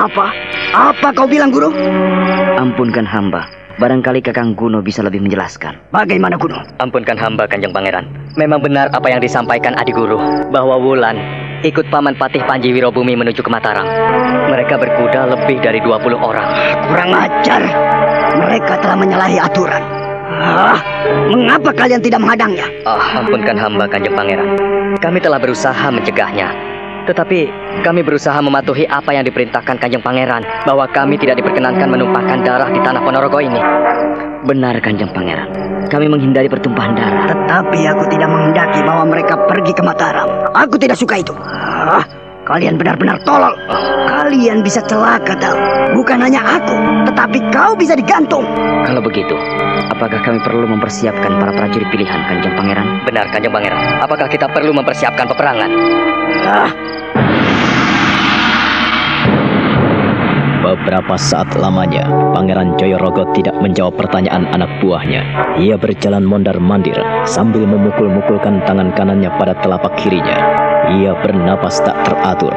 Apa? Apa kau bilang, Guru? Ampunkan hamba. Barangkali Kakang Guno bisa lebih menjelaskan. Bagaimana, Guru? Ampunkan hamba, Kanjeng Pangeran. Memang benar apa yang disampaikan Adi Guru, bahwa Wulan ikut Paman Patih Panji Wirobumi menuju ke Mataram. Mereka berkuda lebih dari 20 orang. Kurang ajar. Mereka telah menyalahi aturan. Ah, mengapa kalian tidak menghadangnya? Ah, ampunkan hamba, Kanjeng Pangeran. Kami telah berusaha mencegahnya. Tetapi kami berusaha mematuhi apa yang diperintahkan Kanjeng Pangeran bahwa kami tidak diperkenankan menumpahkan darah di tanah Ponorogo ini. Benar Kanjeng Pangeran. Kami menghindari pertumpahan darah. Tetapi aku tidak menghendaki bahwa mereka pergi ke Mataram. Aku tidak suka itu. Ah, kalian benar-benar tolol. Kalian bisa celaka tahu. Bukan hanya aku, tetapi kau bisa digantung. Kalau begitu, apakah kami perlu mempersiapkan para prajurit pilihan Kanjeng Pangeran? Benar, Kanjeng Pangeran. Apakah kita perlu mempersiapkan peperangan? Ah, Beberapa saat lamanya, Pangeran Joyorogo tidak menjawab pertanyaan anak buahnya. Ia berjalan mondar-mandir sambil memukul-mukulkan tangan kanannya pada telapak kirinya. Ia bernapas tak teratur.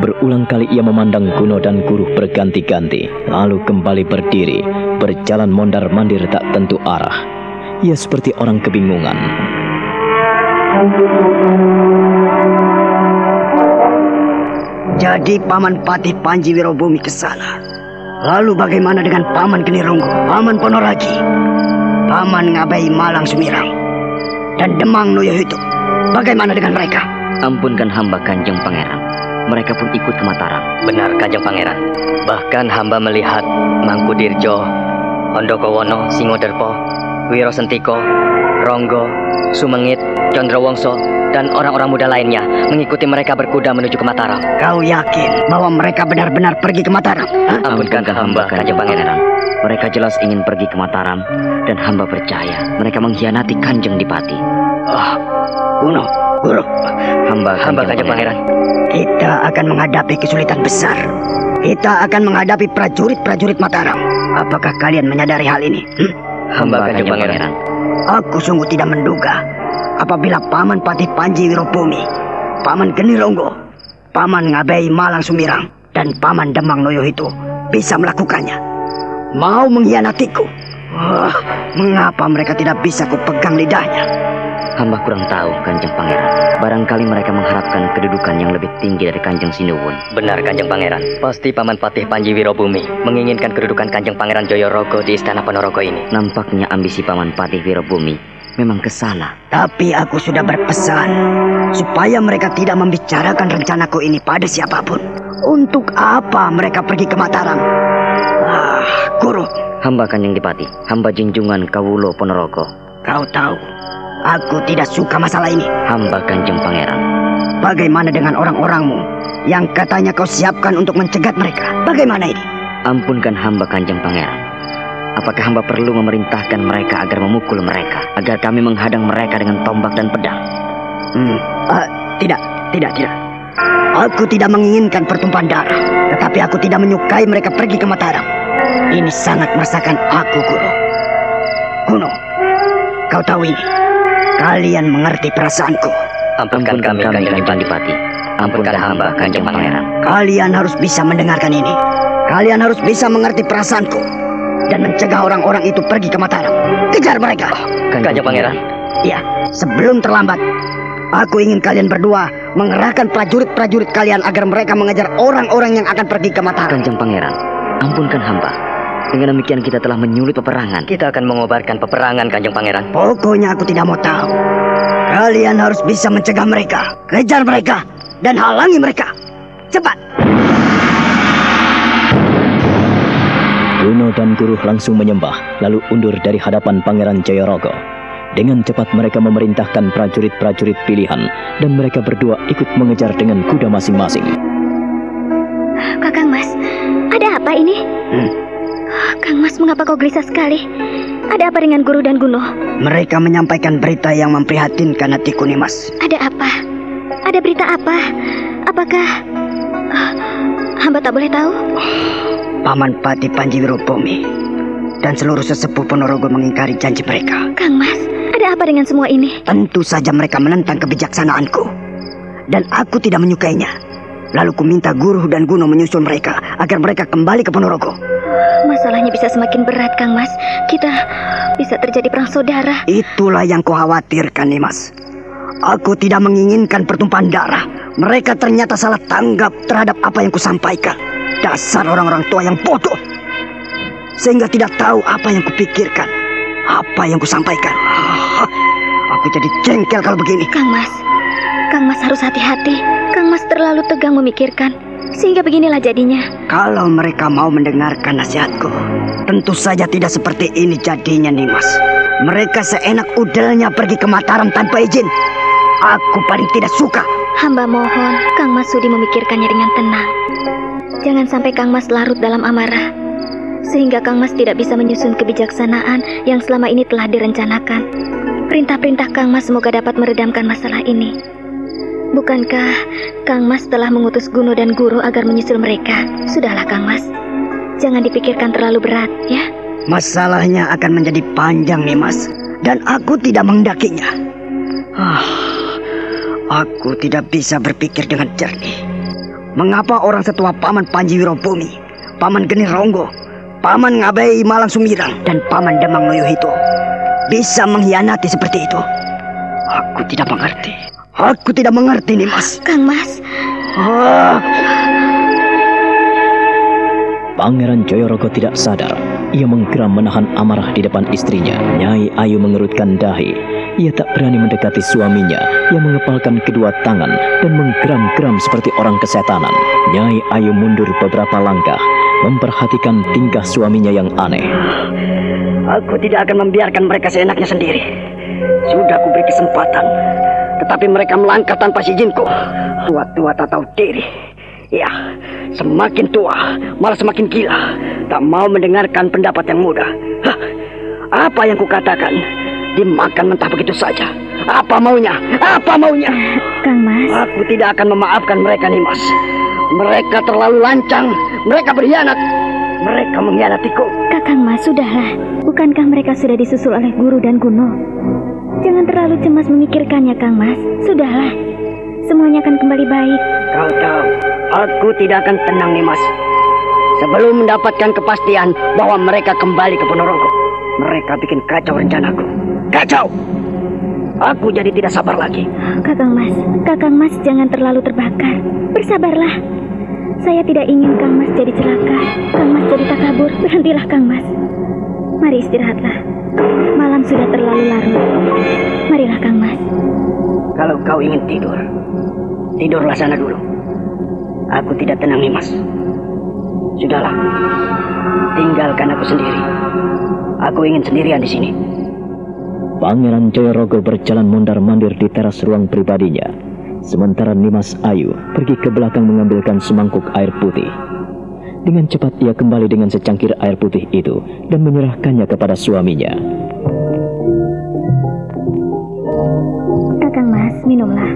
Berulang kali ia memandang Guno dan Guru berganti-ganti, lalu kembali berdiri, berjalan mondar-mandir tak tentu arah. Ia seperti orang kebingungan. Jadi Paman Patih Panji Wirobumi ke sana. Lalu bagaimana dengan Paman Genironggo, Paman Ponoragi, Paman Ngabai Malang Sumirang, dan Demang Noyo Hidup? Bagaimana dengan mereka? Ampunkan hamba Kanjeng Pangeran. Mereka pun ikut ke Mataram. Benar, Kanjeng Pangeran. Bahkan hamba melihat Mangkudirjo, Hondokowono, Singoderpo, Wiro Sentiko, Ronggo, Sumengit, Condrowongso, dan orang-orang muda lainnya mengikuti mereka berkuda menuju ke Mataram. Kau yakin bahwa mereka benar-benar pergi ke Mataram? Ampunkan hamba, Kanjeng Pangeran. Mereka jelas ingin pergi ke Mataram dan hamba percaya mereka mengkhianati Kanjeng Dipati. Ah, Kuno, Guru, Hamba Hamba Kanjeng Pangeran. kita akan menghadapi kesulitan besar. Kita akan menghadapi prajurit-prajurit Mataram. Apakah kalian menyadari hal ini? Hmm? Hamba Kanjeng Pangeran. Aku sungguh tidak menduga apabila Paman Patih Panji Wirobumi, Paman Genironggo, Paman Ngabei Malang Sumirang, dan Paman Demang Noyo itu bisa melakukannya. Mau mengkhianatiku. Wah, mengapa mereka tidak bisa kupegang lidahnya? Hamba kurang tahu Kanjeng Pangeran. Barangkali mereka mengharapkan kedudukan yang lebih tinggi dari Kanjeng Sinuwun. Benar Kanjeng Pangeran. Pasti Paman Patih Panji Wirobumi menginginkan kedudukan Kanjeng Pangeran Joyorogo di Istana Ponorogo ini. Nampaknya ambisi Paman Patih Wirobumi memang ke sana. Tapi aku sudah berpesan supaya mereka tidak membicarakan rencanaku ini pada siapa pun. Untuk apa mereka pergi ke Mataram? Ah, Guru, Hamba Kanjeng Dipati, hamba junjungan Kawulo Ponorogo. kau tahu, aku tidak suka masalah ini. Hamba Kanjeng Pangeran. Bagaimana dengan orang-orangmu yang katanya kau siapkan untuk mencegat mereka? Bagaimana ini? Ampunkan hamba Kanjeng Pangeran. Apakah hamba perlu memerintahkan mereka agar memukul mereka, agar kami menghadang mereka dengan tombak dan pedang? Hmm, ah, tidak, tidak, tidak. Aku tidak menginginkan pertumpahan darah, tetapi aku tidak menyukai mereka pergi ke Mataram. Ini sangat merasakan aku, Guru. Kuno, kau tahu ini. Kalian mengerti perasaanku. Ampunkan, kami Kanjeng Dipati. Ampunkan hamba Kanjeng Pangeran. Kalian harus bisa mendengarkan ini. Kalian harus bisa mengerti perasaanku dan mencegah orang-orang itu pergi ke Mataram. Kejar mereka. Kanjeng Pangeran. Ya, sebelum terlambat, aku ingin kalian berdua mengerahkan prajurit-prajurit kalian agar mereka mengejar orang-orang yang akan pergi ke Mataram. Kanjeng Pangeran, ampunkan hamba. Dengan demikian kita telah menyulut peperangan. Kita akan mengobarkan peperangan Kanjeng Pangeran. Pokoknya aku tidak mau tahu. Kalian harus bisa mencegah mereka. Kejar mereka. dan halangi mereka. Cepat! Guno dan Guru langsung menyembah, lalu undur dari hadapan Pangeran Jayorogo. Dengan cepat mereka memerintahkan prajurit-prajurit pilihan, dan mereka berdua ikut mengejar dengan kuda masing-masing. Kakang Mas, ada apa ini? Hmm. Kang Mas, mengapa kau gelisah sekali? Ada apa dengan Guru dan Guno? Mereka menyampaikan berita yang memprihatinkan hatiku, Nimas. Ada apa? Ada berita apa? Apakah... Ah, hamba tak boleh tahu? Paman Pati Panji Wirobomi dan seluruh sesepuh Ponorogo mengingkari janji mereka. Kang Mas, ada apa dengan semua ini? Tentu saja mereka menentang kebijaksanaanku. Dan aku tidak menyukainya. Lalu ku minta Guru dan Guno menyusul mereka agar mereka kembali ke Ponorogo. Masalahnya bisa semakin berat, Kang Mas. Kita bisa terjadi perang saudara. Itulah yang ku khawatirkan, Nimas. Aku tidak menginginkan pertumpahan darah. Mereka ternyata salah tanggap terhadap apa yang kusampaikan. Dasar orang-orang tua yang bodoh. Sehingga tidak tahu apa yang kupikirkan. Apa yang kusampaikan. Aku jadi jengkel kalau begini. Kang Mas, Kang Mas harus hati-hati. Kang Mas terlalu tegang memikirkan. Sehingga beginilah jadinya. Kalau mereka mau mendengarkan nasihatku, tentu saja tidak seperti ini jadinya, Nimas. Mereka seenak udelnya pergi ke Mataram tanpa izin. Aku paling tidak suka. Hamba mohon, Kang Mas Sudi memikirkannya dengan tenang. Jangan sampai Kang Mas larut dalam amarah. Sehingga Kang Mas tidak bisa menyusun kebijaksanaan yang selama ini telah direncanakan. Perintah-perintah Kang Mas semoga dapat meredamkan masalah ini. Bukankah Kang Mas telah mengutus Guno dan Guru agar menyusul mereka? Sudahlah Kang Mas. Jangan dipikirkan terlalu berat, ya. Masalahnya akan menjadi panjang nih mas Dan aku tidak menghendakinya ah, Aku tidak bisa berpikir dengan jernih Mengapa orang setua Paman Panji Wirobumi Paman Geni Ronggo Paman Ngabai Malang Sumirang Dan Paman Demang Noyohito Bisa mengkhianati seperti itu Aku tidak mengerti Aku tidak mengerti nih mas Kang Mas ah. Pangeran Joyorogo tidak sadar. Ia menggeram menahan amarah di depan istrinya. Nyai Ayu mengerutkan dahi. Ia tak berani mendekati suaminya yang mengepalkan kedua tangan dan menggeram-geram seperti orang kesetanan. Nyai Ayu mundur beberapa langkah, memperhatikan tingkah suaminya yang aneh. Aku tidak akan membiarkan mereka seenaknya sendiri. Sudah aku beri kesempatan, tetapi mereka melangkah tanpa izinku. Tua-tua tak tahu diri. Ya, semakin tua, malah semakin gila. Tak mau mendengarkan pendapat yang mudah. Hah, apa yang kukatakan? Dimakan mentah begitu saja. Apa maunya? Apa maunya? Kang Mas. Aku tidak akan memaafkan mereka nih, Mas. Mereka terlalu lancang. Mereka berkhianat. Mereka mengkhianatiku. Kakang Mas, sudahlah. Bukankah mereka sudah disusul oleh guru dan Guno? Jangan terlalu cemas memikirkannya, Kang Mas. Sudahlah. Semuanya akan kembali baik. Kau tahu, aku tidak akan tenang nih mas. Sebelum mendapatkan kepastian bahwa mereka kembali ke Ponorogo. Mereka bikin kacau rencanaku. Kacau! Aku jadi tidak sabar lagi. Kakang Mas, Kakang Mas jangan terlalu terbakar. Bersabarlah. Saya tidak ingin Kang Mas jadi celaka. Kang Mas jadi takabur. Berhentilah Kang Mas. Mari istirahatlah. Malam sudah terlalu larut. Marilah Kang Mas. Kalau kau ingin tidur, tidurlah sana dulu. Aku tidak tenang nih mas. Sudahlah, tinggalkan aku sendiri. Aku ingin sendirian di sini. Pangeran Jayorogo berjalan mondar-mandir di teras ruang pribadinya. Sementara Nimas Ayu pergi ke belakang mengambilkan semangkuk air putih. Dengan cepat ia kembali dengan secangkir air putih itu dan menyerahkannya kepada suaminya. Kakang Mas, minumlah.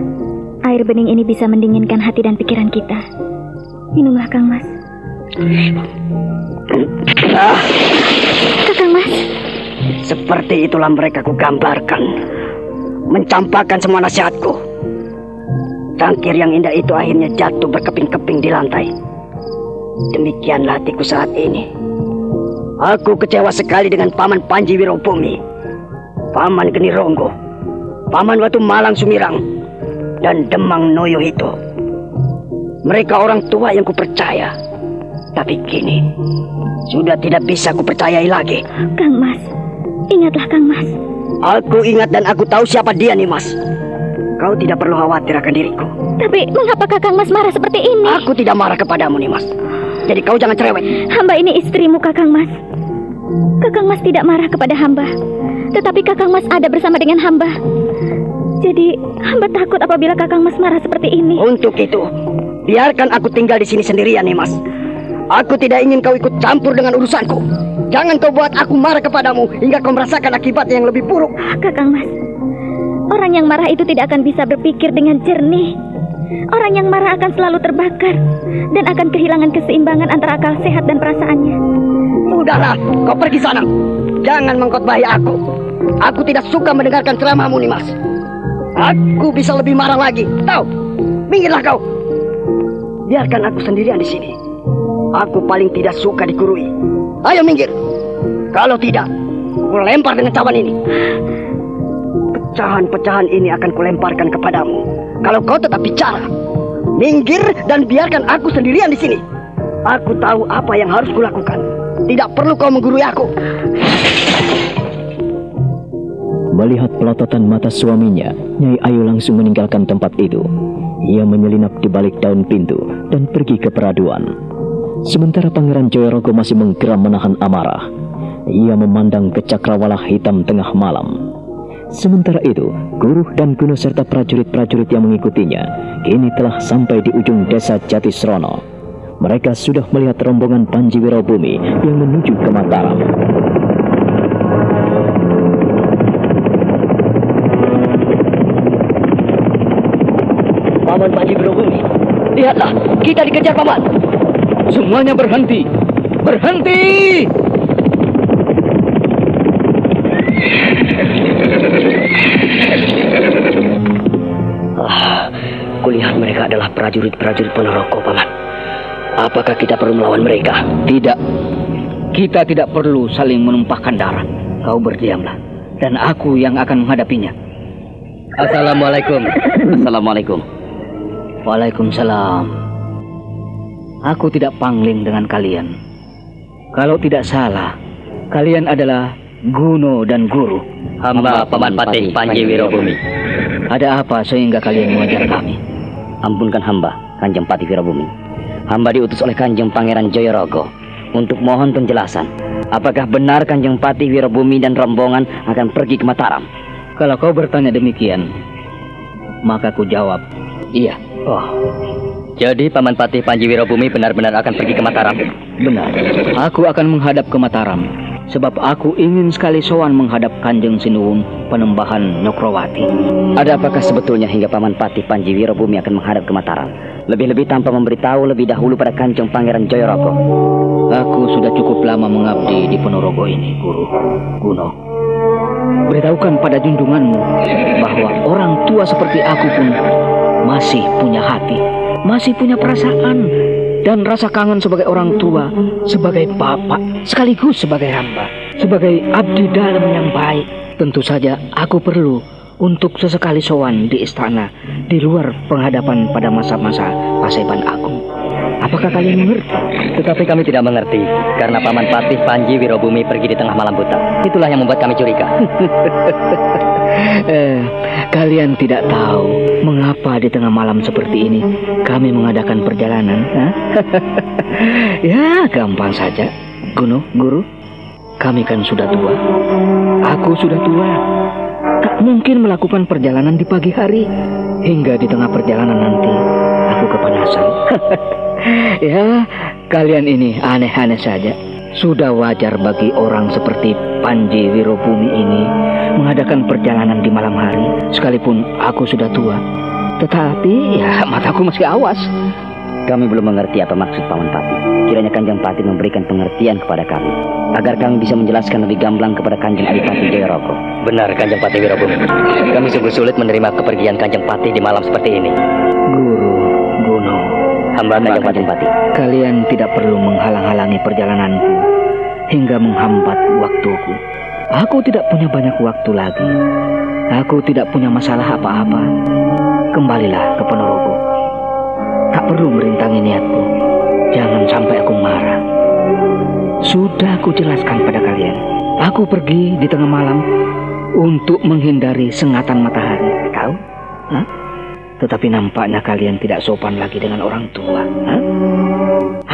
Air bening ini bisa mendinginkan hati dan pikiran kita. Minumlah, Kang Mas. Kakang Mas. Seperti itulah mereka kugambarkan. Mencampakkan semua nasihatku. Tangkir yang indah itu akhirnya jatuh berkeping-keping di lantai. Demikianlah hatiku saat ini. Aku kecewa sekali dengan Paman Panji Wirobumi, Paman Geni Ronggo, Paman Watu Malang Sumirang, dan Demang Noyo itu. Mereka orang tua yang kupercaya. Tapi kini, sudah tidak bisa kupercayai lagi. Kang Mas, ingatlah Kang Mas. Aku ingat dan aku tahu siapa dia nih Mas. Kau tidak perlu khawatir akan diriku. Tapi mengapa Kakang Mas marah seperti ini? Aku tidak marah kepadamu, Nimas. Jadi kau jangan cerewet. Hamba ini istrimu, Kakang Mas. Kakang Mas tidak marah kepada hamba. Tetapi Kakang Mas ada bersama dengan hamba. Jadi, hamba takut apabila Kakang Mas marah seperti ini. Untuk itu, biarkan aku tinggal di sini sendirian, Nimas. Aku tidak ingin kau ikut campur dengan urusanku. Jangan kau buat aku marah kepadamu hingga kau merasakan akibat yang lebih buruk. Kakang Mas, Orang yang marah itu tidak akan bisa berpikir dengan jernih. Orang yang marah akan selalu terbakar dan akan kehilangan keseimbangan antara akal sehat dan perasaannya. Sudahlah, kau pergi sana. Jangan mengkotbahi aku. Aku tidak suka mendengarkan ceramahmu, Nimas. Aku bisa lebih marah lagi. Tahu? Minggirlah kau. Biarkan aku sendirian di sini. Aku paling tidak suka dikurui. Ayo minggir. Kalau tidak, aku lempar dengan cawan ini. Pecahan-pecahan ini akan kulemparkan kepadamu. Kalau kau tetap bicara, minggir dan biarkan aku sendirian di sini. Aku tahu apa yang harus kulakukan. Tidak perlu kau menggurui aku. Melihat pelototan mata suaminya, Nyai Ayu langsung meninggalkan tempat itu. Ia menyelinap di balik daun pintu dan pergi ke peraduan. Sementara Pangeran Joyorogo masih menggeram menahan amarah. Ia memandang ke cakrawala hitam tengah malam. Sementara itu, guru dan Kuno serta prajurit-prajurit yang mengikutinya kini telah sampai di ujung desa Jatisrono. Mereka sudah melihat rombongan Panji Wirobumi yang menuju ke Mataram. Paman Panji Wirobumi, lihatlah, kita dikejar paman. Semuanya berhenti. Berhenti! Kulihat mereka adalah prajurit-prajurit Ponorogo, Paman. Apakah kita perlu melawan mereka? Tidak. Kita tidak perlu saling menumpahkan darah. Kau berdiamlah. Dan aku yang akan menghadapinya. Assalamualaikum. Assalamualaikum. Waalaikumsalam. Aku tidak pangling dengan kalian. Kalau tidak salah, kalian adalah Guno dan Guru. Hamba Paman Patih Panji Wirobumi. Ada apa sehingga kalian mengejar kami? Ampunkan hamba, Kanjeng Pati Wirabumi. Hamba diutus oleh Kanjeng Pangeran Joyorogo untuk mohon penjelasan. Apakah benar Kanjeng Pati Wirabumi dan rombongan akan pergi ke Mataram? Kalau kau bertanya demikian, maka ku jawab, iya. Oh. Jadi Paman Patih Panji Wirabumi benar-benar akan pergi ke Mataram? Benar. Aku akan menghadap ke Mataram sebab aku ingin sekali sowan menghadap Kanjeng Sinuwun penembahan Nyokrowati. Ada apakah sebetulnya hingga Paman Patih Panji Wirobumi akan menghadap ke Mataram? Lebih-lebih tanpa memberitahu lebih dahulu pada Kanjeng Pangeran Joyorogo. Aku sudah cukup lama mengabdi di Ponorogo ini, Guru. Guno. Beritahukan pada junjunganmu bahwa orang tua seperti aku pun masih punya hati, masih punya perasaan, dan rasa kangen sebagai orang tua, sebagai bapak, sekaligus sebagai hamba, sebagai abdi dalam yang baik. Tentu saja aku perlu untuk sesekali sowan di istana di luar penghadapan pada masa-masa Paseban Agung. Apakah kalian mengerti? Tetapi kami tidak mengerti karena Paman Patih Panji Wirobumi pergi di tengah malam buta. Itulah yang membuat kami curiga. eh, kalian tidak tahu mengapa di tengah malam seperti ini kami mengadakan perjalanan. ya, gampang saja. Guru, guru, kami kan sudah tua. Aku sudah tua. Tak mungkin melakukan perjalanan di pagi hari hingga di tengah perjalanan nanti aku kepanasan. ya, kalian ini aneh-aneh saja. Sudah wajar bagi orang seperti Panji Wirobumi ini mengadakan perjalanan di malam hari, sekalipun aku sudah tua. Tetapi ya mataku masih awas. Kami belum mengerti apa maksud Paman Pati. Kiranya Kanjeng Pati memberikan pengertian kepada kami, agar kami bisa menjelaskan lebih gamblang kepada Kanjeng Adipati Jayaroko. Benar, Kanjeng Pati Wirobumi. Kami sungguh sulit menerima kepergian Kanjeng Pati di malam seperti ini. Guru, Guno, hamba Kanjeng Pati Pati. Kalian tidak perlu menghalang-halangi perjalananku hingga menghambat waktuku. Aku tidak punya banyak waktu lagi. Aku tidak punya masalah apa-apa. Kembalilah ke Ponorogo. Tak perlu merintangi niatku. Jangan sampai aku marah. Sudah aku jelaskan pada kalian. Aku pergi di tengah malam untuk menghindari sengatan matahari. Tahu? Hah? Tetapi nampaknya kalian tidak sopan lagi dengan orang tua. Hah?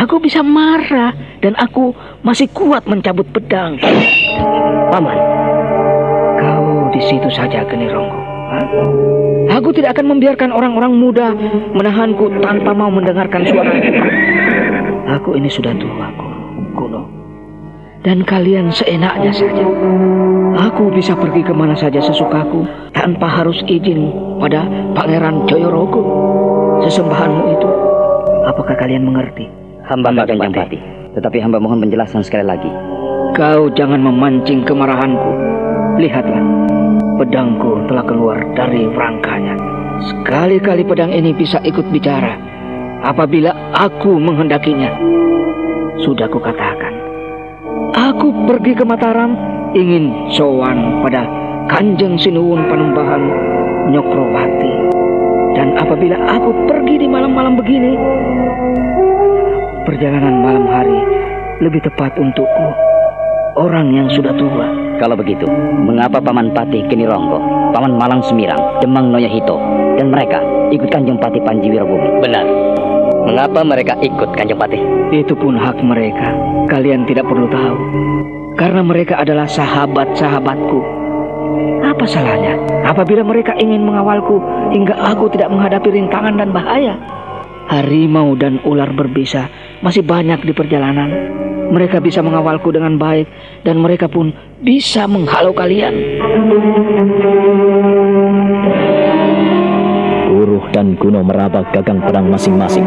Aku bisa marah dan aku masih kuat mencabut pedang. Paman, kau di situ saja, Geni Ronggo. Aku tidak akan membiarkan orang-orang muda menahanku tanpa mau mendengarkan suara. Aku ini sudah tua, Kuno. Dan kalian seenaknya saja. Aku bisa pergi ke mana saja sesukaku tanpa harus izin pada Pangeran Joyorogo. Sesembahanmu itu. Apakah kalian mengerti? Hamba Kanjeng Pati. Tetapi hamba mohon penjelasan sekali lagi. Kau jangan memancing kemarahanku. Lihatlah, pedangku telah keluar dari rangkanya. Sekali-kali pedang ini bisa ikut bicara apabila aku menghendakinya. Sudah kukatakan, aku pergi ke Mataram ingin sowan pada Kanjeng Sinuwun Panembahan Nyokrowati. Dan apabila aku pergi di malam-malam begini, perjalanan malam hari lebih tepat untukku. Orang yang sudah tua. Kalau begitu, mengapa Paman Patih Ronggo, Paman Malang Semirang, Demang Noyahito, dan mereka ikut Kanjeng Patih Panji Wirabumi? Benar. Mengapa mereka ikut Kanjeng Patih? Itu pun hak mereka. Kalian tidak perlu tahu. Karena mereka adalah sahabat-sahabatku. Apa salahnya apabila mereka ingin mengawalku hingga aku tidak menghadapi rintangan dan bahaya? Harimau dan ular berbisa masih banyak di perjalanan. Mereka bisa mengawalku dengan baik dan mereka pun bisa menghalau kalian. Dan Kuno meraba gagang pedang masing-masing.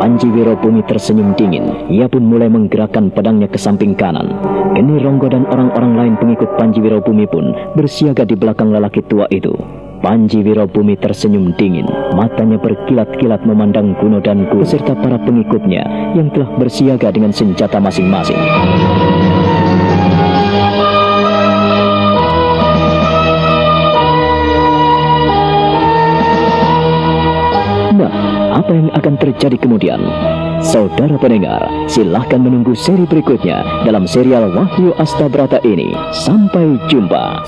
Panji Wirobumi tersenyum dingin. Ia pun mulai menggerakkan pedangnya ke samping kanan. Geni Ronggo dan orang-orang lain pengikut Panji Wirobumi pun bersiaga di belakang lelaki tua itu. Panji Wirobumi tersenyum dingin, matanya berkilat-kilat memandang Kuno dan Ku serta para pengikutnya yang telah bersiaga dengan senjata masing-masing. Apa yang akan terjadi kemudian? Saudara pendengar, silahkan menunggu seri berikutnya dalam serial Wahyu Astabrata ini. Sampai jumpa.